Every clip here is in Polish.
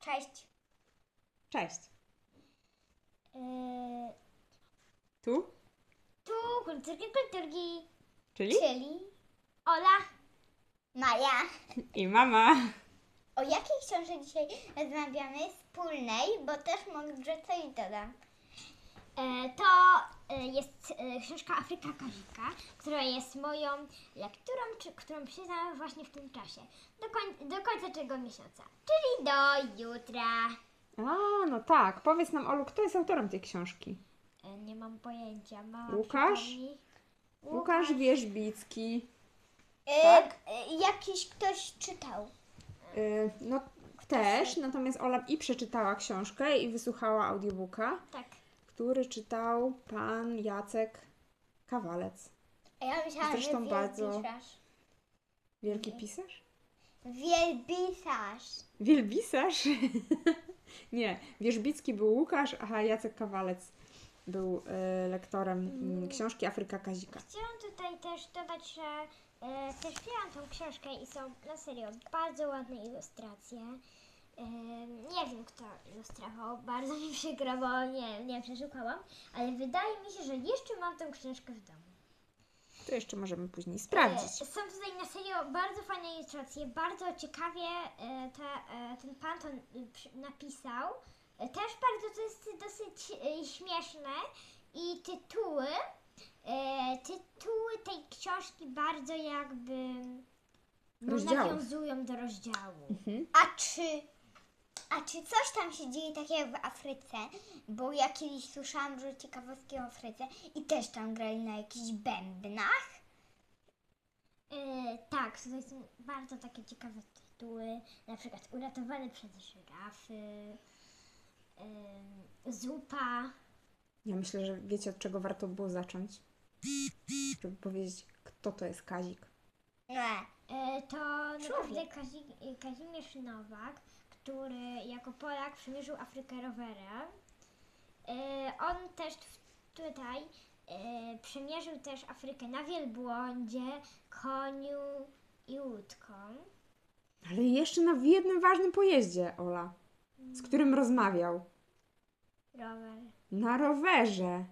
Cześć. Cześć. Yy, Tu? tu kulturki, kulturki, Czyli? czyli Ola, Maja. I mama. O jakiej książce dzisiaj rozmawiamy? Wspólnej, bo też może coś dodam. E, To e, jest e, książka Afryka Kazika, która jest moją lekturą, czy, którą przeczytałam właśnie w tym czasie. Do, koń, do końca tego miesiąca, czyli do jutra. A, no tak. Powiedz nam, Olu, kto jest autorem tej książki? E, Nie mam pojęcia. Mama Łukasz? przypomni. Łukasz Wierzbicki. E, Tak? e, Jakiś ktoś czytał. Y, no też, natomiast Ola i przeczytała książkę i wysłuchała audiobooka, Tak. Który czytał pan Jacek Kawalec. A ja myślałam, Zresztą że bardzo-. Wielki pisarz? Wielbisarz. Wielbisarz? Nie, Wierzbicki był Łukasz, a Jacek Kawalec był y, lektorem mm, książki Afryka Kazika. Chciałam tutaj też dodać, że e, też wzięłam tą książkę i są na serio bardzo ładne ilustracje. E, nie wiem kto ilustrował, bardzo mi przykro, bo nie, nie przeszukałam, ale wydaje mi się, że jeszcze mam tę książkę w domu. To jeszcze możemy później E, sprawdzić. Są tutaj na serio bardzo fajne ilustracje, bardzo ciekawie e, e, ten pan to napisał. E, Też bardzo to jest dosyć e, śmieszne i tytuły, e, tytuły tej książki bardzo jakby no, nawiązują do rozdziału. Mhm. A czy, a czy coś tam się dzieje takiego w Afryce? Bo ja kiedyś słyszałam dużo ciekawostki o Afryce i też tam grali na jakichś bębnach. E, tak, tutaj są bardzo takie ciekawe tytuły, na przykład Uratowany przez żyrafy, e, Zupa. Ja myślę, że wiecie od czego warto było zacząć? Żeby powiedzieć, kto to jest Kazik. Nie. E, To naprawdę Kazi, Kazimierz Nowak, który jako Polak przemierzył Afrykę rowerem. E, On też tutaj e, przemierzył też Afrykę na wielbłądzie, koniu i łódką. Ale jeszcze na w jednym ważnym pojeździe, Ola, z którym rozmawiał. Rower. Na rowerze.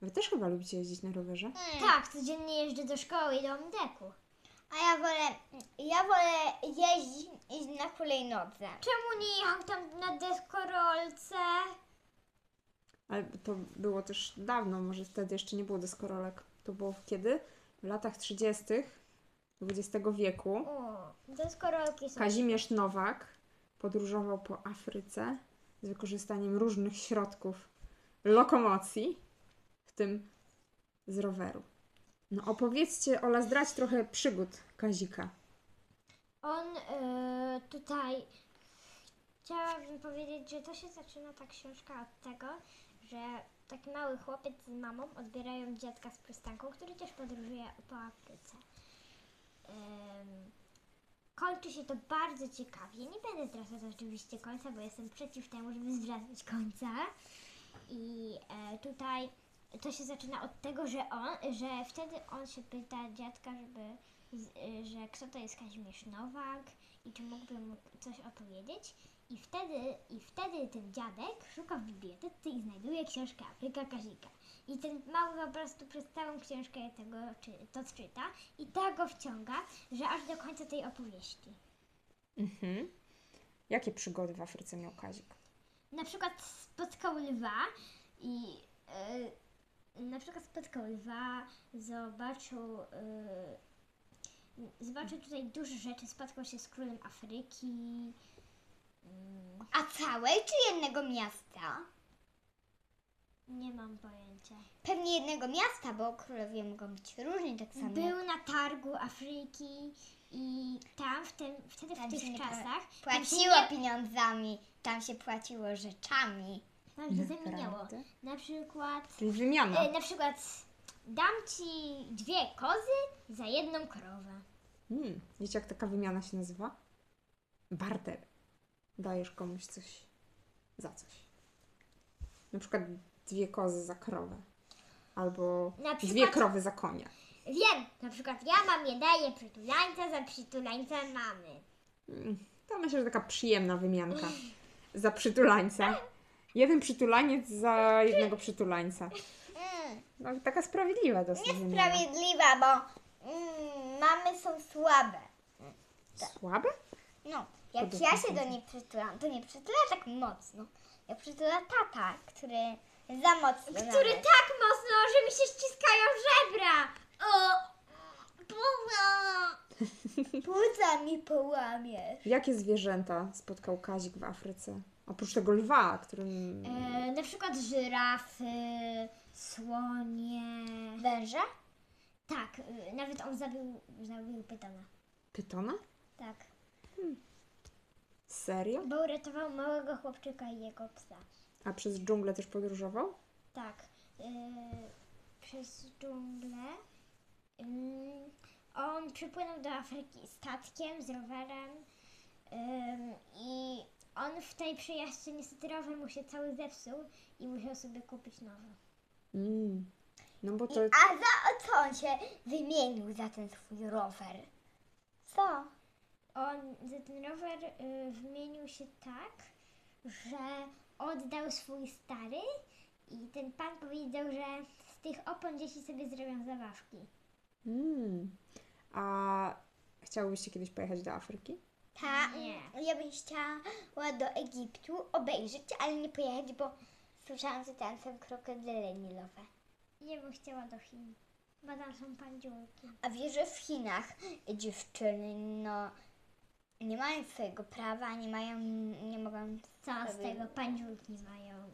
Wy też chyba lubicie jeździć na rowerze? Tak, codziennie jeżdżę do szkoły i do MDK-u. A ja wolę, ja wolę jeździć iść na hulajnodze. Czemu nie jechał tam na deskorolce? Ale to było też dawno, może wtedy jeszcze nie było deskorolek. To było kiedy? W latach 30. XX wieku. O, deskorolki są. Kazimierz Nowak podróżował po Afryce z wykorzystaniem różnych środków lokomocji, w tym z roweru. No opowiedzcie, Ola, zdrać trochę przygód Kazika. On e, tutaj chciałabym powiedzieć, że to się zaczyna ta książka od tego, że taki mały chłopiec z mamą odbierają dziadka z przystanku, który też podróżuje po Afryce. Em, kończy się to bardzo ciekawie. Nie będę zdradzać oczywiście końca, bo jestem przeciw temu, żeby zdradzać końca. I e, tutaj to się zaczyna od tego, że on, że wtedy on się pyta dziadka, żeby y, że kto to jest Kazimierz Nowak i czy mógłby mu coś opowiedzieć. I wtedy, I wtedy ten dziadek szuka w bibliotece i znajduje książkę Afryka Kazika. I ten mały po prostu przez całą książkę tego czy, to czyta i tak go wciąga, że aż do końca tej opowieści. Mhm. Jakie przygody w Afryce miał Kazik? Na przykład spotkał lwa i y, na przykład spotkał lwa, zobaczył, y, zobaczył tutaj dużo rzeczy, spotkał się z królem Afryki. Mm, A całej czy jednego miasta? nie mam pojęcia. Pewnie jednego miasta, bo królowie mogą być różni tak samo. Był na targu Afryki i tam w tym, wtedy w Tam się tych nie czasach Płaciło tam się, pieniądzami, tam się płaciło rzeczami. Nie, tam się zamieniało. Na przykład Czyli wymiana. E, na przykład dam ci dwie kozy za jedną krowę. Hmm. Wiecie, jak taka wymiana się nazywa? Barter. Dajesz komuś coś za coś. Na przykład dwie kozy za krowę. Albo Na dwie przykład- krowy za konia. Wiem, na przykład ja mamie daję przytulańca za przytulańca mamy. Mm, To myślę, że taka przyjemna wymianka. za przytulańca. Jeden przytulaniec za jednego przytulańca. No, taka sprawiedliwa dosyć niesprawiedliwa, bo mm, mamy są słabe. Słabe? No, jak ja się do niej przytulam, to nie przytula tak mocno. Jak przytula tata, który za mocno Który nawet. tak mocno, że mi się ściskają żebra. O, puma. Płuca mi połamiesz. Jakie zwierzęta spotkał Kazik w Afryce? Oprócz tego lwa, którym... E, na przykład żyrafy, słonie. Węża? Tak, e, nawet on zabił, zabił pytona. Pytona? Tak, Serio? bo uratował małego chłopczyka i jego psa. A przez dżunglę też podróżował? Tak, e, przez dżunglę. Ym, on przypłynął do Afryki statkiem z rowerem i on w tej przejażdżce niestety rower mu się cały zepsuł i musiał sobie kupić nowy. Mm. No bo to... A za co on się wymienił za ten swój rower? Co? On za ten rower y, wymienił się tak, że oddał swój stary i ten pan powiedział, że z tych opon dzieci sobie zrobią zabawki. Mm. A chciałbyście kiedyś pojechać do Afryki? Ta, Nie. ja bym chciała do Egiptu obejrzeć, ale nie pojechać, bo słyszałam, że tam są krokodyle nilowe. Ja bym chciała do Chin, bo tam są pandziurki. A wiesz, że w Chinach dziewczyny, no, nie mają swojego prawa, nie mają, nie mogą... Co z sobie- tego pandziurki mają?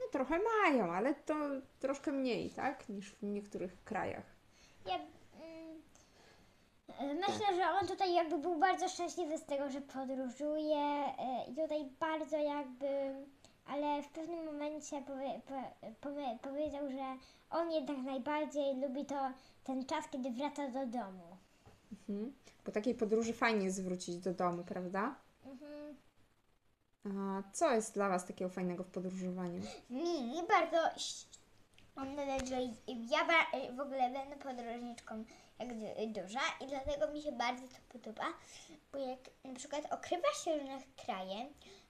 No trochę mają, ale to troszkę mniej, tak? Niż w niektórych krajach. Ja myślę, że on tutaj jakby był bardzo szczęśliwy z tego, że podróżuje e, i tutaj bardzo jakby, ale w pewnym momencie powie, po, powie, powiedział, że on jednak najbardziej lubi to ten czas, kiedy wraca do domu. Mhm. Po takiej podróży fajnie jest wrócić do domu, prawda? Mhm. A co jest dla Was takiego fajnego w podróżowaniu? Mi bardzo... Mam nadzieję, że ja w ogóle będę podróżniczką duża i dlatego mi się bardzo to podoba, bo jak na przykład okrywa się różne kraje,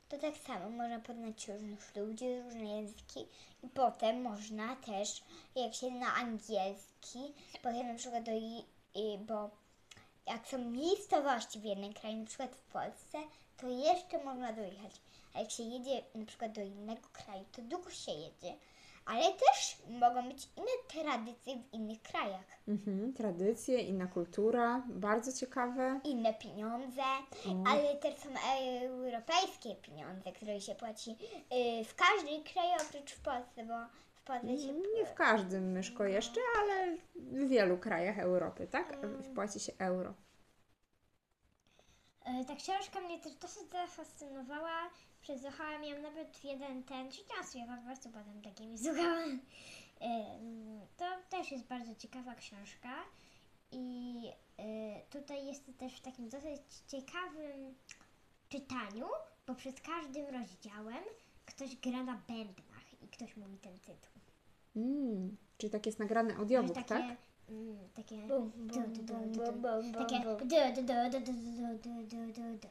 to tak samo można poznać różnych ludzi, różne języki i potem można też, jak się na angielski, potem na przykład do, bo jak są miejscowości w jednym kraju, na przykład w Polsce, to jeszcze można dojechać. A jak się jedzie na przykład do innego kraju, to długo się jedzie. Ale też mogą być inne tradycje w innych krajach. Mhm. Tradycje, inna kultura, bardzo ciekawe. Inne pieniądze, O. ale też są europejskie pieniądze, które się płaci y, w każdym kraju oprócz w Polsce, bo w Polsce się... Nie w każdym myszko jeszcze, ale w wielu krajach Europy, tak? Płaci się euro. E, Ta książka mnie też dosyć zafascynowała. Przesłuchałam ją nawet w jeden ten, siedziałam sobie po prostu potem takimi słuchałam. To też jest bardzo ciekawa książka i e, tutaj jest to też w takim dosyć ciekawym czytaniu, bo przed każdym rozdziałem ktoś gra na bębnach i ktoś mówi ten tytuł. Mm. Czyli tak jest nagrany Że audiobook, takie, tak? mm, takie Bum, bum, bum, bum, bum, takie bum, bum. du,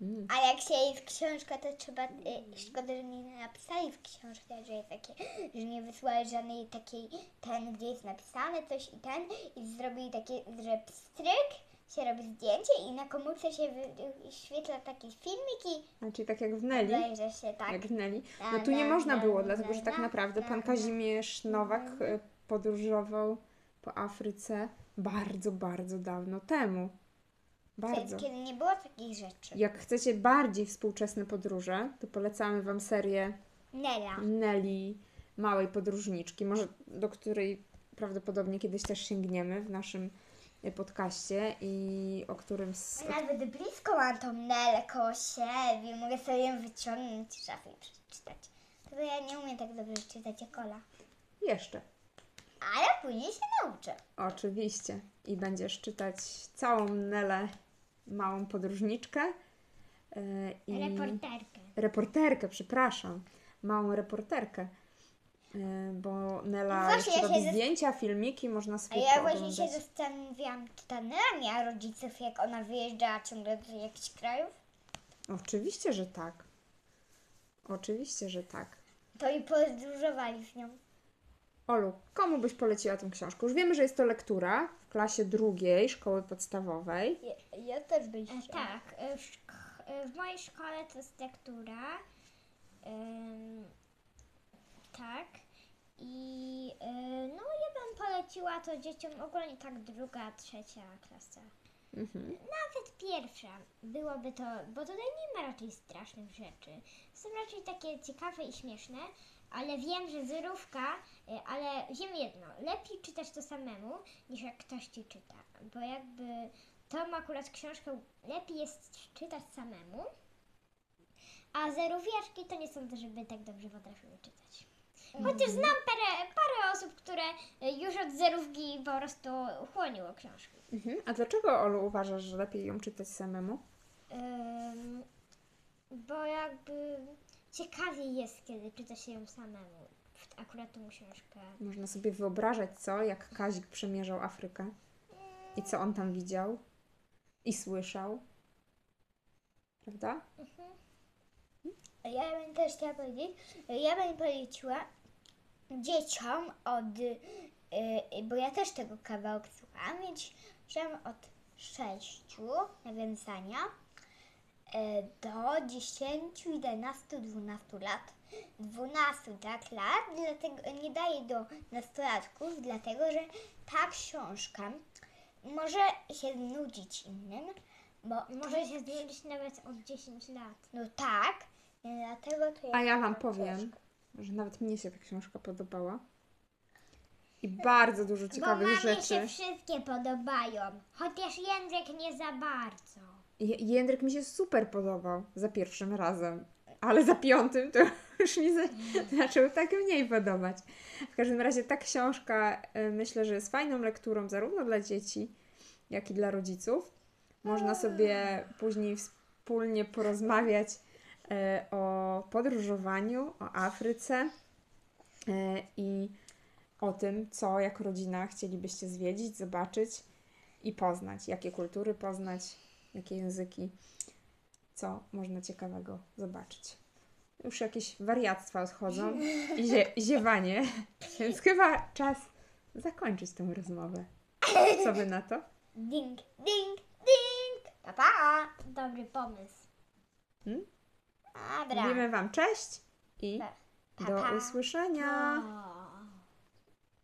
Mm. A jak się jest książka, to trzeba. Y, szkoda, że nie napisali w książce, że jest takie, że nie wysłali żadnej takiej, ten, gdzie jest napisane coś i ten, i zrobili takie, że pstryk, się robi zdjęcie i na komórce się wy- wyświetla taki filmik i czyli tak jak w obejrzy się tak. Jak w. Na, No tu nie na, można na, było, dlatego że tak na, naprawdę na, pan. Kazimierz Nowak e, podróżował po Afryce bardzo, bardzo dawno temu. Bardzo. Kiedy nie było takich rzeczy. Jak chcecie bardziej współczesne podróże, to polecamy Wam serię Nela. Nelly, Małej Podróżniczki, może do której prawdopodobnie kiedyś też sięgniemy w naszym e, podcaście i o którym s- Nawet blisko mam tą Nelę koło siebie, mogę sobie ją wyciągnąć z szafy i przeczytać. Tylko ja nie umiem tak dobrze czytać jak Ola. jeszcze. Ale później się nauczę. Oczywiście. I będziesz czytać całą Nelę, Małą Podróżniczkę. e, I... Reporterkę. reporterkę, przepraszam, małą reporterkę, e, bo Nela No ja robi zdjęcia, filmiki, można A sobie ja właśnie się pooglądać. zastanawiałam, czy ta Nela miała rodziców, jak ona wyjeżdżała ciągle do jakichś krajów? Oczywiście, że tak. Oczywiście, że tak. To i podróżowali z nią. Olu, komu byś poleciła tę książkę? Już wiemy, że jest to lektura w klasie drugiej szkoły podstawowej. Ja, ja też bym E, chciała. tak, e, w, e, w mojej szkole to jest lektura. Ym, tak. I e, no ja bym poleciła to dzieciom ogólnie tak druga, trzecia klasa. Mhm. Nawet pierwsza byłoby to, bo tutaj nie ma raczej strasznych rzeczy. Są raczej takie ciekawe i śmieszne, ale wiem, że zerówka, y, ale wiem jedno, lepiej czytać to samemu, niż jak ktoś ci czyta. Bo jakby tą akurat książkę lepiej jest czytać samemu, a zerówiaczki to nie sądzę, żeby tak dobrze potrafiły czytać. Chociaż znam parę, parę osób, które już od zerówki po prostu chłoniło książki. Mhm. A dlaczego, Olu, uważasz, że lepiej ją czytać samemu? Ym, bo jakby ciekawiej jest, kiedy czyta się ją samemu. Akurat tą książkę. Można sobie wyobrażać, co, jak Kazik przemierzał Afrykę i co on tam widział i słyszał. Prawda? Ja bym też chciała powiedzieć, ja bym poleciła dzieciom od, y, y, bo ja też tego kawałek słucham, więc od 6 nawiązania do 10, 11, 12 lat. 12 tak lat, dlatego nie daję do nastolatków, dlatego że ta książka może się nudzić innym, bo Może się zmienić nawet od 10 lat. no tak, dlatego to A jest ja Wam powiem, książka. że nawet mnie się ta książka podobała. I bardzo dużo Bo ciekawych mamie rzeczy. się wszystkie podobają. Chociaż Jędrek nie za bardzo. Jędrek mi się super podobał za pierwszym razem, ale za piątym to już mi za- zaczął tak mniej podobać. W każdym razie ta książka y, myślę, że jest fajną lekturą zarówno dla dzieci, jak i dla rodziców. Można sobie później wspólnie porozmawiać y, o podróżowaniu, o Afryce y, i o tym, co jako rodzina chcielibyście zwiedzić, zobaczyć i poznać, jakie kultury poznać, jakie języki, co można ciekawego zobaczyć. Już jakieś wariactwa odchodzą i zie- ziewanie, więc chyba czas zakończyć tę rozmowę. Co wy na to? Ding, ding, ding. Pa, pa. Dobry pomysł. Dobra. Mówimy Wam cześć i do Pa, pa. usłyszenia. O.